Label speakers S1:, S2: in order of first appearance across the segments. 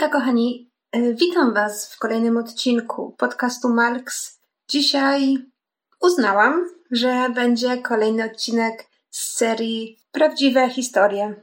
S1: Hejka kochani, E, witam Was w kolejnym odcinku podcastu Malks. Dzisiaj uznałam, że będzie kolejny odcinek z serii Prawdziwe historie.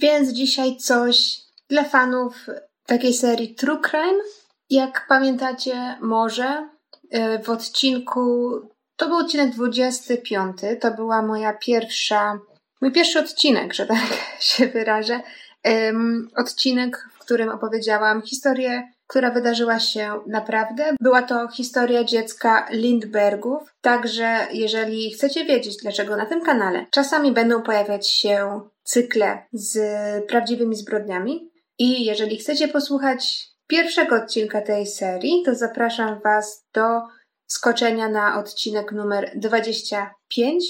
S1: Więc dzisiaj coś dla fanów takiej serii True Crime. Jak pamiętacie, może E, w odcinku, to był odcinek 25, to była moja pierwsza, mój pierwszy odcinek, że tak się wyrażę, odcinek, w którym opowiedziałam historię, która wydarzyła się naprawdę. Była to historia dziecka Lindbergów, także jeżeli chcecie wiedzieć, dlaczego na tym kanale czasami będą pojawiać się cykle z prawdziwymi zbrodniami i jeżeli chcecie posłuchać pierwszego odcinka tej serii, to zapraszam Was do skoczenia na odcinek numer 25.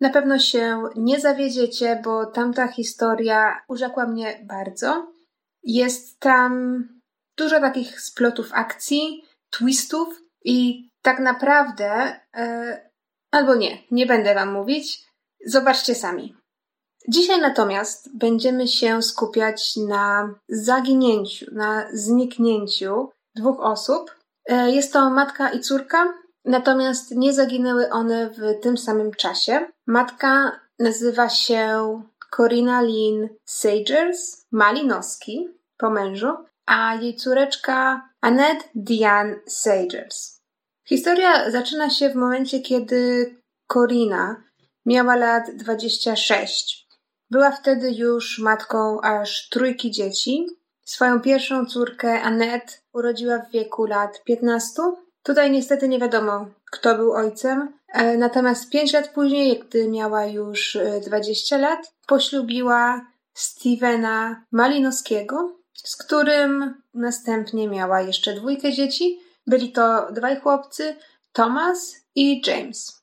S1: Na pewno się nie zawiedziecie, bo tamta historia urzekła mnie bardzo. Jest tam dużo takich splotów akcji, twistów i tak naprawdę, yy, albo nie, nie będę Wam mówić. Zobaczcie sami. Dzisiaj natomiast będziemy się skupiać na zaginięciu, na zniknięciu dwóch osób. E, jest to matka i córka, natomiast nie zaginęły one w tym samym czasie. Matka nazywa się Corina Lynn Sagers, Malinowski po mężu, a jej córeczka Annette Diane Sagers. Historia zaczyna się w momencie, kiedy Corina miała lat 26. Była wtedy już matką aż trójki dzieci. Swoją pierwszą córkę, Annette, urodziła w wieku lat 15. Tutaj niestety nie wiadomo, kto był ojcem. E, natomiast pięć lat później, gdy miała już 20 e, lat, poślubiła Stevena Malinowskiego, z którym następnie miała jeszcze dwójkę dzieci. Byli to dwaj chłopcy, Thomas i James.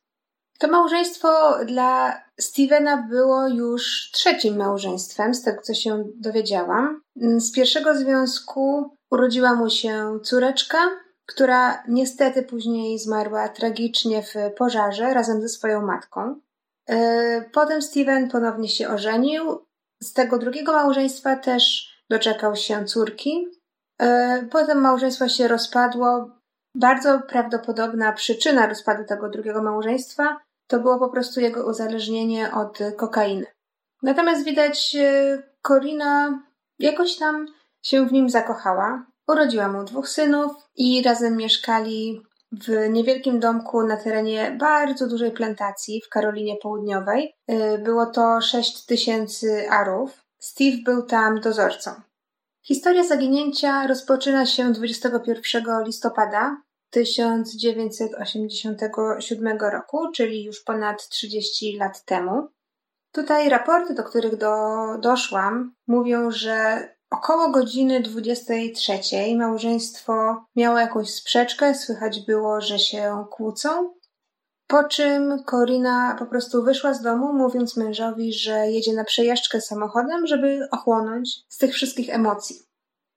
S1: To małżeństwo dla Stevena było już trzecim małżeństwem, z tego co się dowiedziałam. Z pierwszego związku urodziła mu się córeczka, która niestety później zmarła tragicznie w pożarze razem ze swoją matką. E, potem Steven ponownie się ożenił. Z tego drugiego małżeństwa też doczekał się córki. E, potem małżeństwo się rozpadło. Bardzo prawdopodobna przyczyna rozpadu tego drugiego małżeństwa to było po prostu jego uzależnienie od kokainy. Natomiast widać, Corina jakoś tam się w nim zakochała. Urodziła mu dwóch synów i razem mieszkali w niewielkim domku na terenie bardzo dużej plantacji w Karolinie Południowej. Y, było to 6 tysięcy arów. Steve był tam dozorcą. Historia zaginięcia rozpoczyna się 21 listopada 1987 roku, czyli już ponad 30 lat temu. Tutaj raporty, do których do, doszłam, mówią, że około godziny 23 małżeństwo miało jakąś sprzeczkę, słychać było, że się kłócą. Po czym Corina po prostu wyszła z domu, mówiąc mężowi, że jedzie na przejażdżkę samochodem, żeby ochłonąć z tych wszystkich emocji.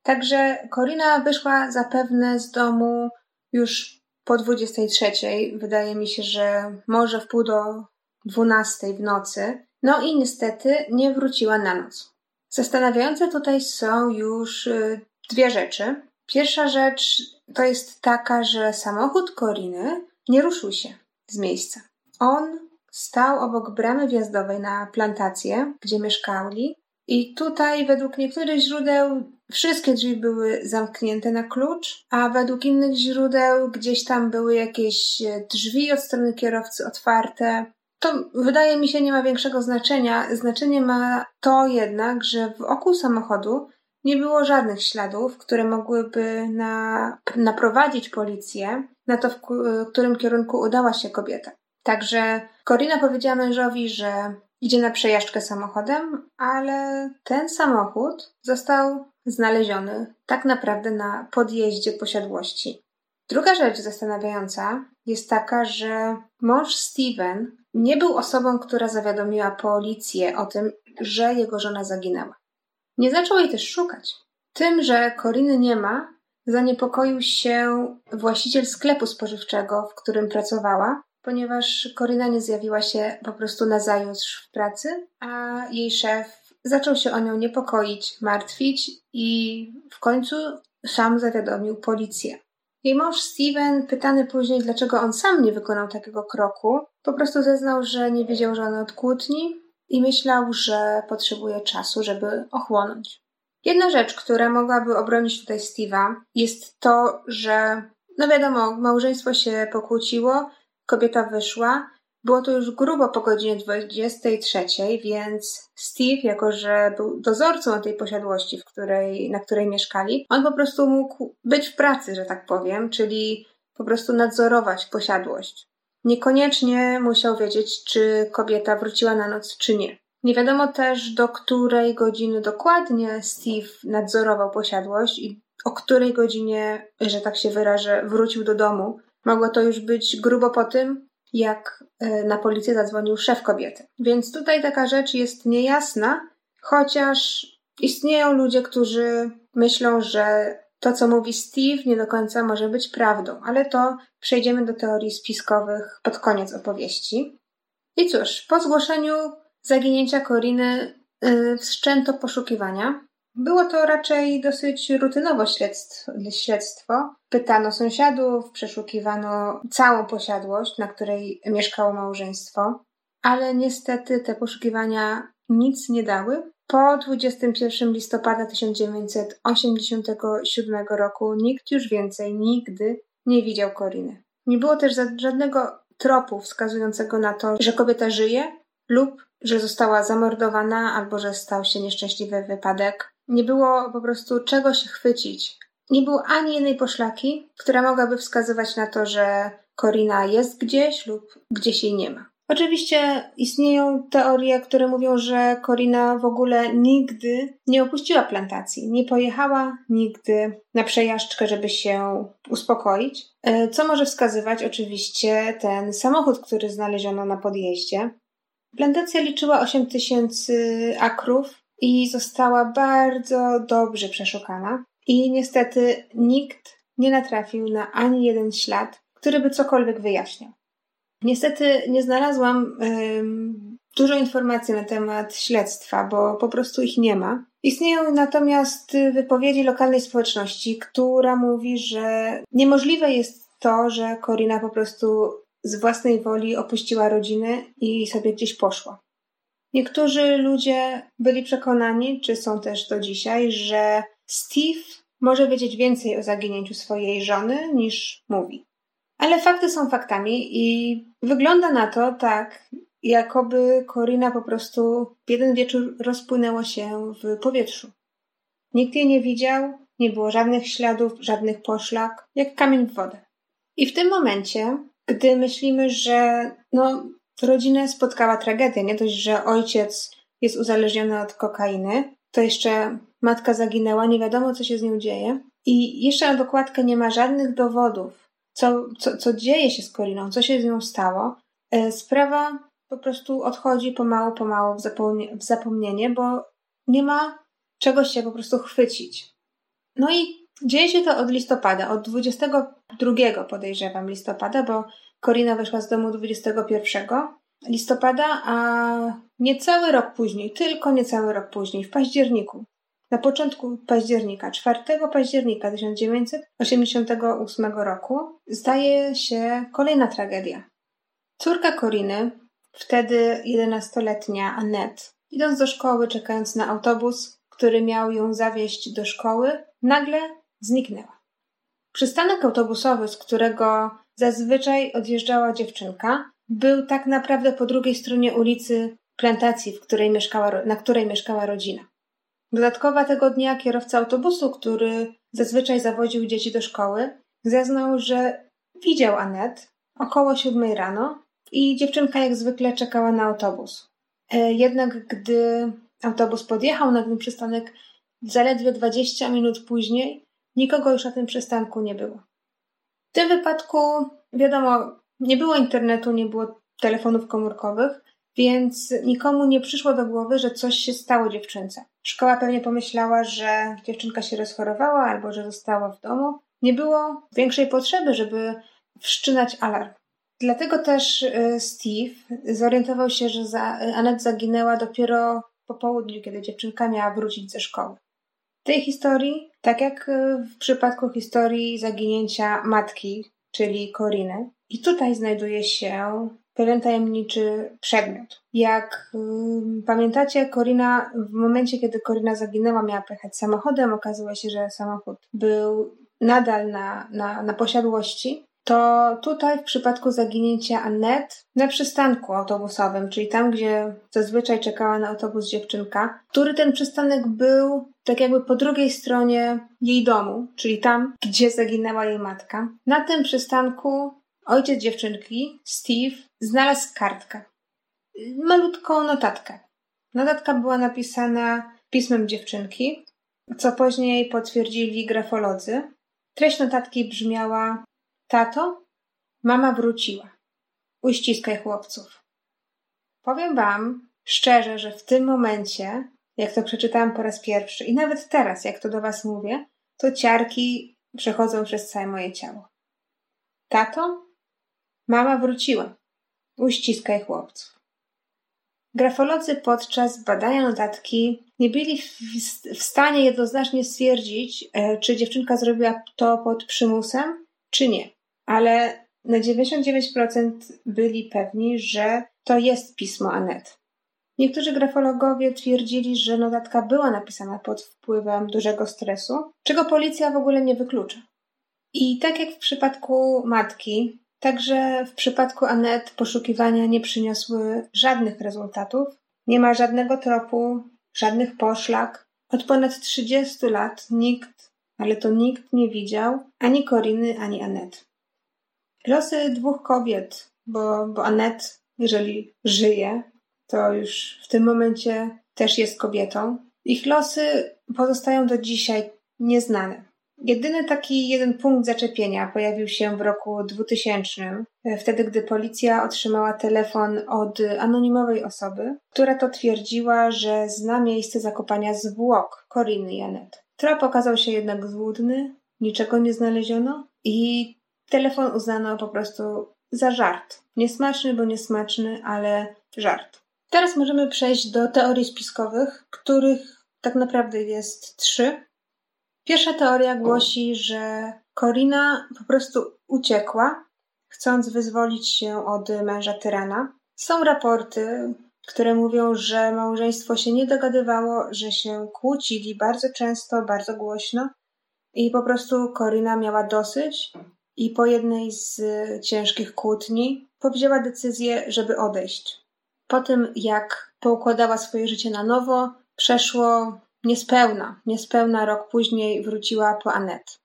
S1: Także Corina wyszła zapewne z domu już po 23, wydaje mi się, że może w pół do 12 w nocy. No i niestety nie wróciła na noc. Zastanawiające tutaj są już y, dwie rzeczy. Pierwsza rzecz to jest taka, że samochód Koriny nie ruszył się z miejsca. On stał obok bramy wjazdowej na plantację, gdzie mieszkali, i tutaj, według niektórych źródeł, wszystkie drzwi były zamknięte na klucz, a według innych źródeł gdzieś tam były jakieś e, drzwi od strony kierowcy otwarte. To wydaje mi się nie ma większego znaczenia. Znaczenie ma to jednak, że wokół samochodu nie było żadnych śladów, które mogłyby na, naprowadzić policję na to, w którym kierunku udała się kobieta. Także Corina powiedziała mężowi, że Idzie na przejażdżkę samochodem, ale ten samochód został znaleziony tak naprawdę na podjeździe posiadłości. Druga rzecz zastanawiająca jest taka, że mąż Steven nie był osobą, która zawiadomiła policję o tym, że jego żona zaginęła. Nie zaczął jej też szukać. Tym, że Koriny nie ma, zaniepokoił się właściciel sklepu spożywczego, w którym pracowała, ponieważ Koryna nie zjawiła się po prostu na zajutrz w pracy, a jej szef zaczął się o nią niepokoić, martwić i w końcu sam zawiadomił policję. Jej mąż Steven, pytany później, dlaczego on sam nie wykonał takiego kroku, po prostu zeznał, że nie wiedział żadnej kłótni i myślał, że potrzebuje czasu, żeby ochłonąć. Jedna rzecz, która mogłaby obronić tutaj Steve'a, jest to, że, no wiadomo, małżeństwo się pokłóciło, kobieta wyszła, było to już grubo po godzinie 23, więc Steve, jako że był dozorcą tej posiadłości, w której, na której mieszkali, on po prostu mógł być w pracy, że tak powiem, czyli po prostu nadzorować posiadłość. Niekoniecznie musiał wiedzieć, czy kobieta wróciła na noc, czy nie. Nie wiadomo też, do której godziny dokładnie Steve nadzorował posiadłość i o której godzinie, że tak się wyrażę, wrócił do domu. Mogło to już być grubo po tym, jak e, na policję zadzwonił szef kobiety. Więc tutaj taka rzecz jest niejasna, chociaż istnieją ludzie, którzy myślą, że to, co mówi Steve, nie do końca może być prawdą, ale to przejdziemy do teorii spiskowych pod koniec opowieści. I cóż, po zgłoszeniu zaginięcia Koriny yy, wszczęto poszukiwania. Było to raczej dosyć rutynowo śledztwo. Pytano sąsiadów, przeszukiwano całą posiadłość, na której mieszkało małżeństwo, ale niestety te poszukiwania nic nie dały. Po 21 listopada 1987 roku nikt już więcej nigdy nie widział Koriny. Nie było też żadnego tropu wskazującego na to, że kobieta żyje lub że została zamordowana albo że stał się nieszczęśliwy wypadek. Nie było po prostu czego się chwycić. Nie było ani jednej poszlaki, która mogłaby wskazywać na to, że Korina jest gdzieś lub gdzieś jej nie ma. Oczywiście istnieją teorie, które mówią, że Korina w ogóle nigdy nie opuściła plantacji, nie pojechała nigdy na przejażdżkę, żeby się uspokoić. E, co może wskazywać oczywiście ten samochód, który znaleziono na podjeździe. Plantacja liczyła 8 tysięcy akrów i została bardzo dobrze przeszukana. I niestety nikt nie natrafił na ani jeden ślad, który by cokolwiek wyjaśniał. Niestety nie znalazłam ym, dużo informacji na temat śledztwa, bo po prostu ich nie ma. Istnieją natomiast wypowiedzi lokalnej społeczności, która mówi, że niemożliwe jest to, że Korina po prostu z własnej woli opuściła rodzinę i sobie gdzieś poszła. Niektórzy ludzie byli przekonani, czy są też do dzisiaj, że Steve może wiedzieć więcej o zaginięciu swojej żony niż mówi. Ale fakty są faktami i wygląda na to tak, jakoby Corina po prostu w jeden wieczór rozpłynęło się w powietrzu. Nikt jej nie widział, nie było żadnych śladów, żadnych poszlak, jak kamień w wodę. I w tym momencie, gdy myślimy, że no, rodzinę spotkała tragedia, nie dość, że ojciec jest uzależniony od kokainy, to jeszcze matka zaginęła, nie wiadomo co się z nią dzieje. I jeszcze na dokładkę nie ma żadnych dowodów, co, co, co dzieje się z Koriną, co się z nią stało. E, sprawa po prostu odchodzi pomału, pomału w, w zapomnienie, bo nie ma czego się po prostu chwycić. No i dzieje się to od listopada, od 22 podejrzewam listopada, bo Korina wyszła z domu 21 listopada, a niecały rok później, tylko niecały rok później, w październiku, na początku października, 4 października 1988 roku, zdaje się kolejna tragedia. Córka Koriny, wtedy 11-letnia Annette, idąc do szkoły, czekając na autobus, który miał ją zawieźć do szkoły, nagle zniknęła. Przystanek autobusowy, z którego zazwyczaj odjeżdżała dziewczynka, był tak naprawdę po drugiej stronie ulicy plantacji, w której mieszkała, na której mieszkała rodzina. Dodatkowo tego dnia kierowca autobusu, który zazwyczaj zawoził dzieci do szkoły, zeznał, że widział Anet około siódmej rano i dziewczynka jak zwykle czekała na autobus. E, jednak gdy autobus podjechał na ten przystanek, zaledwie 20 minut później nikogo już na tym przystanku nie było. Tym wypadku, wiadomo, nie było internetu, nie było telefonów komórkowych, więc nikomu nie przyszło do głowy, że coś się stało dziewczynce. Szkoła pewnie pomyślała, że dziewczynka się rozchorowała albo że została w domu, nie było większej potrzeby, żeby wszczynać alarm. Dlatego też y, Steve zorientował się, że Anet zaginęła dopiero po południu, kiedy dziewczynka miała wrócić ze szkoły. W tej historii, tak jak y, w przypadku historii zaginięcia matki, czyli Koriny, i tutaj znajduje się pewien tajemniczy przedmiot. Jak y, pamiętacie, Korina, w momencie, kiedy Korina zaginęła, miała pojechać samochodem, okazało się, że samochód był nadal na, na, na posiadłości, to tutaj w przypadku zaginięcia Annette na przystanku autobusowym, czyli tam, gdzie zazwyczaj czekała na autobus dziewczynka, który ten przystanek był tak jakby po drugiej stronie jej domu, czyli tam, gdzie zaginęła jej matka. Na tym przystanku ojciec dziewczynki, Steve, znalazł kartkę. Malutką notatkę. Notatka była napisana pismem dziewczynki, co później potwierdzili grafolodzy. Treść notatki brzmiała: Tato, mama wróciła. Uściskaj chłopców. Powiem wam szczerze, że w tym momencie, jak to przeczytałam po raz pierwszy i nawet teraz, jak to do was mówię, to ciarki przechodzą przez całe moje ciało. Tato, mama wróciła. Uściskaj chłopców. Grafolodzy podczas badania notatki nie byli w, stanie jednoznacznie stwierdzić, e, czy dziewczynka zrobiła to pod przymusem, czy nie. Ale na 99% byli pewni, że to jest pismo Anet. Niektórzy grafologowie twierdzili, że notatka była napisana pod wpływem dużego stresu, czego policja w ogóle nie wyklucza. I tak jak w przypadku matki, Także w przypadku Anet poszukiwania nie przyniosły żadnych rezultatów. Nie ma żadnego tropu, żadnych poszlak. Od ponad 30 lat nikt, ale to nikt nie widział ani Koriny, ani Anet. Losy dwóch kobiet, bo, bo Anet, jeżeli żyje, to już w tym momencie też jest kobietą. Ich losy pozostają do dzisiaj nieznane. Jedyny taki jeden punkt zaczepienia pojawił się w roku 2000, e, wtedy gdy policja otrzymała telefon od anonimowej osoby, która to twierdziła, że zna miejsce zakopania zwłok Koriny Janet. Trop okazał się jednak złudny, niczego nie znaleziono i telefon uznano po prostu za żart. Niesmaczny, bo niesmaczny, ale żart. Teraz możemy przejść do teorii spiskowych, których tak naprawdę jest trzy. Pierwsza teoria głosi, że Corina po prostu uciekła, chcąc wyzwolić się od męża tyrana. Są raporty, które mówią, że małżeństwo się nie dogadywało, że się kłócili bardzo często, bardzo głośno i po prostu Corina miała dosyć i po jednej z ciężkich kłótni powzięła decyzję, żeby odejść. Po tym, jak poukładała swoje życie na nowo, przeszło Niespełna, niespełna rok później wróciła po Anet.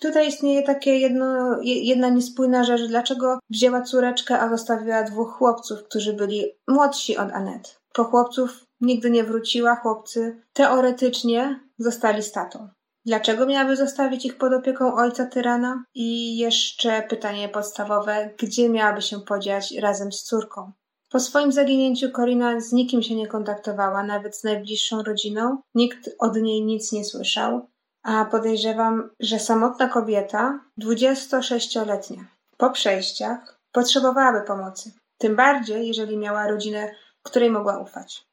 S1: Tutaj istnieje takie jedno, jedna niespójna rzecz, dlaczego wzięła córeczkę, a zostawiła dwóch chłopców, którzy byli młodsi od Anet. Po chłopców nigdy nie wróciła, chłopcy teoretycznie zostali statą. Dlaczego miałaby zostawić ich pod opieką ojca tyrana? I jeszcze pytanie podstawowe, gdzie miałaby się podziać razem z córką? Po swoim zaginięciu Corina z nikim się nie kontaktowała, nawet z najbliższą rodziną. Nikt od niej nic nie słyszał, a podejrzewam, że samotna kobieta, 26-letnia, po przejściach, potrzebowałaby pomocy. Tym bardziej, jeżeli miała rodzinę, której mogła ufać.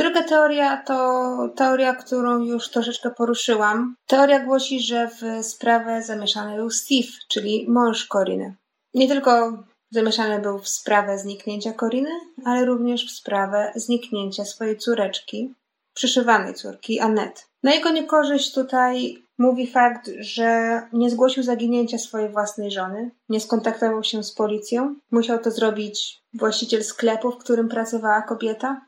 S1: Druga teoria to teoria, którą już troszeczkę poruszyłam. Teoria głosi, że w sprawę zamieszany był Steve, czyli mąż Coriny. Nie tylko Zamieszany był w sprawę zniknięcia Koriny, ale również w sprawę zniknięcia swojej córeczki, przyszywanej córki, Anet. Na jego niekorzyść tutaj mówi fakt, że nie zgłosił zaginięcia swojej własnej żony, nie skontaktował się z policją. Musiał to zrobić właściciel sklepu, w którym pracowała kobieta.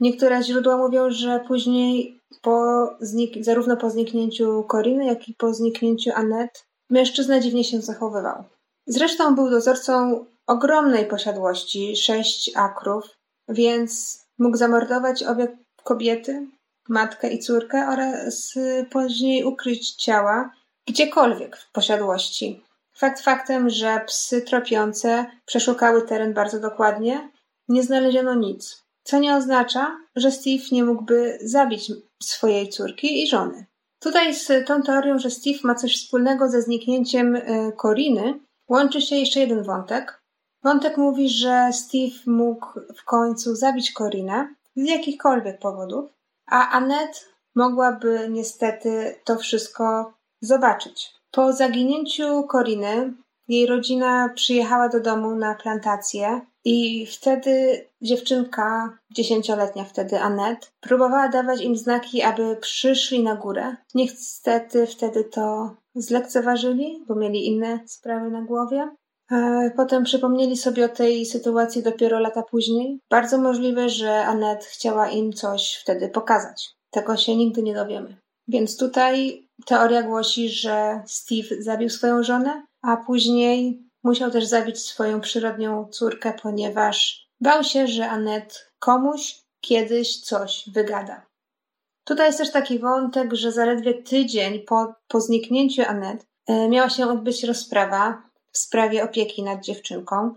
S1: Niektóre źródła mówią, że później po znik- zarówno po zniknięciu Koriny, jak i po zniknięciu Anet, mężczyzna dziwnie się zachowywał. Zresztą był dozorcą ogromnej posiadłości, sześć akrów, więc mógł zamordować obie kobiety, matkę i córkę oraz później ukryć ciała gdziekolwiek w posiadłości. Fakt faktem, że psy tropiące przeszukały teren bardzo dokładnie, nie znaleziono nic, co nie oznacza, że Steve nie mógłby zabić swojej córki i żony. Tutaj z tą teorią, że Steve ma coś wspólnego ze zniknięciem Koriny, łączy się jeszcze jeden wątek. Wątek mówi, że Steve mógł w końcu zabić Korinę z jakichkolwiek powodów, a Annette mogłaby niestety to wszystko zobaczyć. Po zaginięciu Koriny jej rodzina przyjechała do domu na plantację i wtedy dziewczynka, dziesięcioletnia wtedy Annette, próbowała dawać im znaki, aby przyszli na górę. Niestety wtedy to zlekceważyli, bo mieli inne sprawy na głowie. E, potem przypomnieli sobie o tej sytuacji dopiero lata później. Bardzo możliwe, że Annette chciała im coś wtedy pokazać. Tego się nigdy nie dowiemy. Więc tutaj teoria głosi, że Steve zabił swoją żonę, a później musiał też zabić swoją przyrodnią córkę, ponieważ bał się, że Annette komuś kiedyś coś wygada. Tutaj jest też taki wątek, że zaledwie tydzień po, po zniknięciu Annette e, miała się odbyć rozprawa w sprawie opieki nad dziewczynką.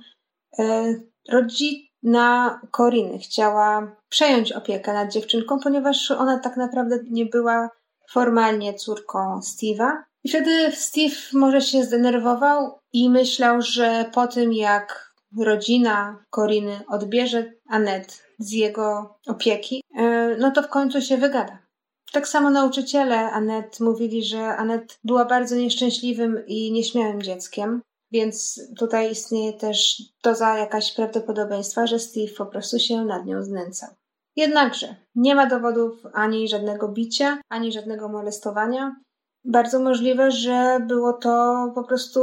S1: E, rodzina Koriny chciała przejąć opiekę nad dziewczynką, ponieważ ona tak naprawdę nie była formalnie córką Steve'a. I wtedy Steve może się zdenerwował i myślał, że po tym jak rodzina Koriny odbierze Annette z jego opieki, e, no to w końcu się wygada. Tak samo nauczyciele Annette mówili, że Annette była bardzo nieszczęśliwym i nieśmiałym dzieckiem, więc tutaj istnieje też doza jakaś prawdopodobieństwa, że Steve po prostu się nad nią znęcał. Jednakże nie ma dowodów ani żadnego bicia, ani żadnego molestowania. Bardzo możliwe, że było to po prostu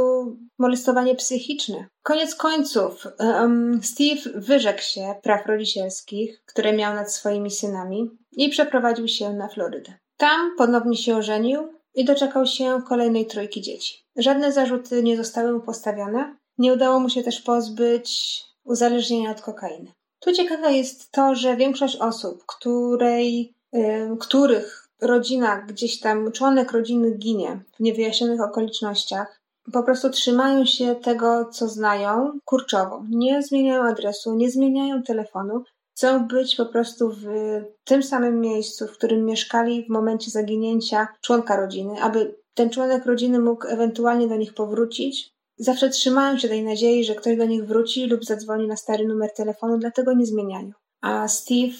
S1: molestowanie psychiczne. Koniec końców, um, Steve wyrzekł się praw rodzicielskich, które miał nad swoimi synami i przeprowadził się na Florydę. Tam ponownie się ożenił i doczekał się kolejnej trójki dzieci. Żadne zarzuty nie zostały mu postawione. Nie udało mu się też pozbyć uzależnienia od kokainy. Tu ciekawe jest to, że większość osób, której, których rodzina, gdzieś tam członek rodziny ginie w niewyjaśnionych okolicznościach, po prostu trzymają się tego, co znają kurczowo. Nie zmieniają adresu, nie zmieniają telefonu. Chcą być po prostu w tym samym miejscu, w którym mieszkali w momencie zaginięcia członka rodziny, aby ten członek rodziny mógł ewentualnie do nich powrócić, Zawsze trzymają się tej nadziei, że ktoś do nich wróci lub zadzwoni na stary numer telefonu, dlatego nie zmieniają. A Steve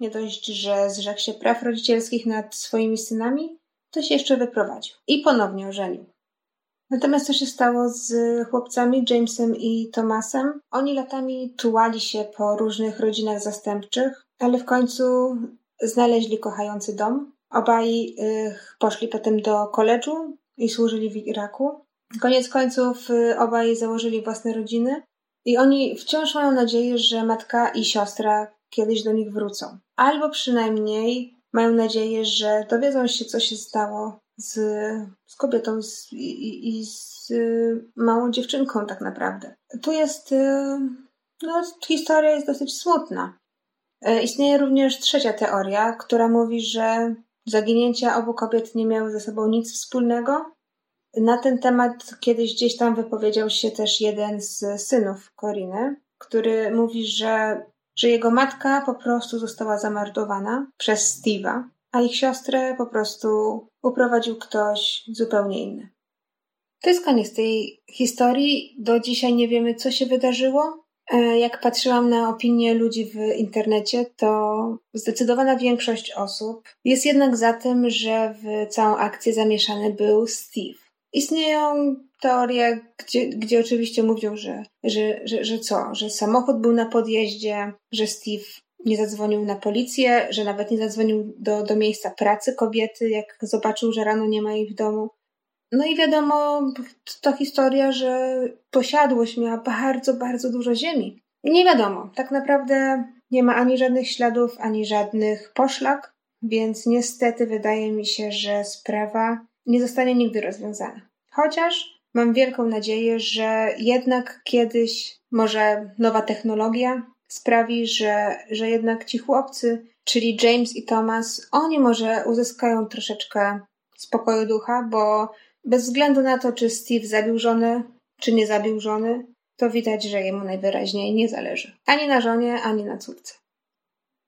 S1: nie dość, że zrzekł się praw rodzicielskich nad swoimi synami, to się jeszcze wyprowadził i ponownie ożenił. Natomiast co się stało z chłopcami Jamesem i Thomasem? Oni latami tułali się po różnych rodzinach zastępczych, ale w końcu znaleźli kochający dom. Obaj y, poszli potem do koledżu i służyli w Iraku. Koniec końców y, obaj założyli własne rodziny i oni wciąż mają nadzieję, że matka i siostra kiedyś do nich wrócą. Albo przynajmniej mają nadzieję, że dowiedzą się, co się stało z, z kobietą z, i, i, z y, małą dziewczynką tak naprawdę. Tu jest, y, no, historia jest dosyć smutna. Istnieje również trzecia teoria, która mówi, że zaginięcia obu kobiet nie miały ze sobą nic wspólnego, na ten temat kiedyś gdzieś tam wypowiedział się też jeden z synów Koriny, który mówi, że, że jego matka po prostu została zamordowana przez Steve'a, a ich siostrę po prostu uprowadził ktoś zupełnie inny. To jest koniec tej historii. Do dzisiaj nie wiemy, co się wydarzyło. E, jak patrzyłam na opinie ludzi w internecie, to zdecydowana większość osób jest jednak za tym, że w całą akcję zamieszany był Steve. Istnieją teorie, gdzie, gdzie oczywiście mówią, że, że, że, że co, że samochód był na podjeździe, że Steve nie zadzwonił na policję, że nawet nie zadzwonił do, do miejsca pracy kobiety, jak zobaczył, że rano nie ma jej w domu. No i wiadomo, to historia, że posiadłość miała bardzo, bardzo dużo ziemi. Nie wiadomo, tak naprawdę nie ma ani żadnych śladów, ani żadnych poszlak, więc niestety wydaje mi się, że sprawa nie zostanie nigdy rozwiązana. Chociaż mam wielką nadzieję, że jednak kiedyś może nowa technologia sprawi, że, że jednak ci chłopcy, czyli James i Thomas, oni może uzyskają troszeczkę spokoju ducha, bo bez względu na to, czy Steve zabił żonę, czy nie zabił żony, to widać, że jemu najwyraźniej nie zależy. Ani na żonie, ani na córce.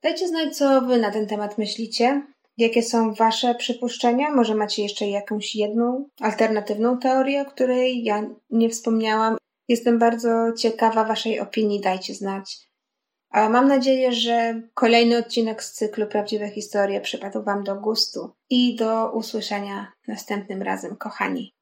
S1: Dajcie znać, co wy na ten temat myślicie. Jakie są Wasze przypuszczenia? Może macie jeszcze jakąś jedną alternatywną teorię, o której ja nie wspomniałam? Jestem bardzo ciekawa Waszej opinii, dajcie znać. A mam nadzieję, że kolejny odcinek z cyklu Prawdziwe Historie przypadł Wam do gustu i do usłyszenia następnym razem, kochani.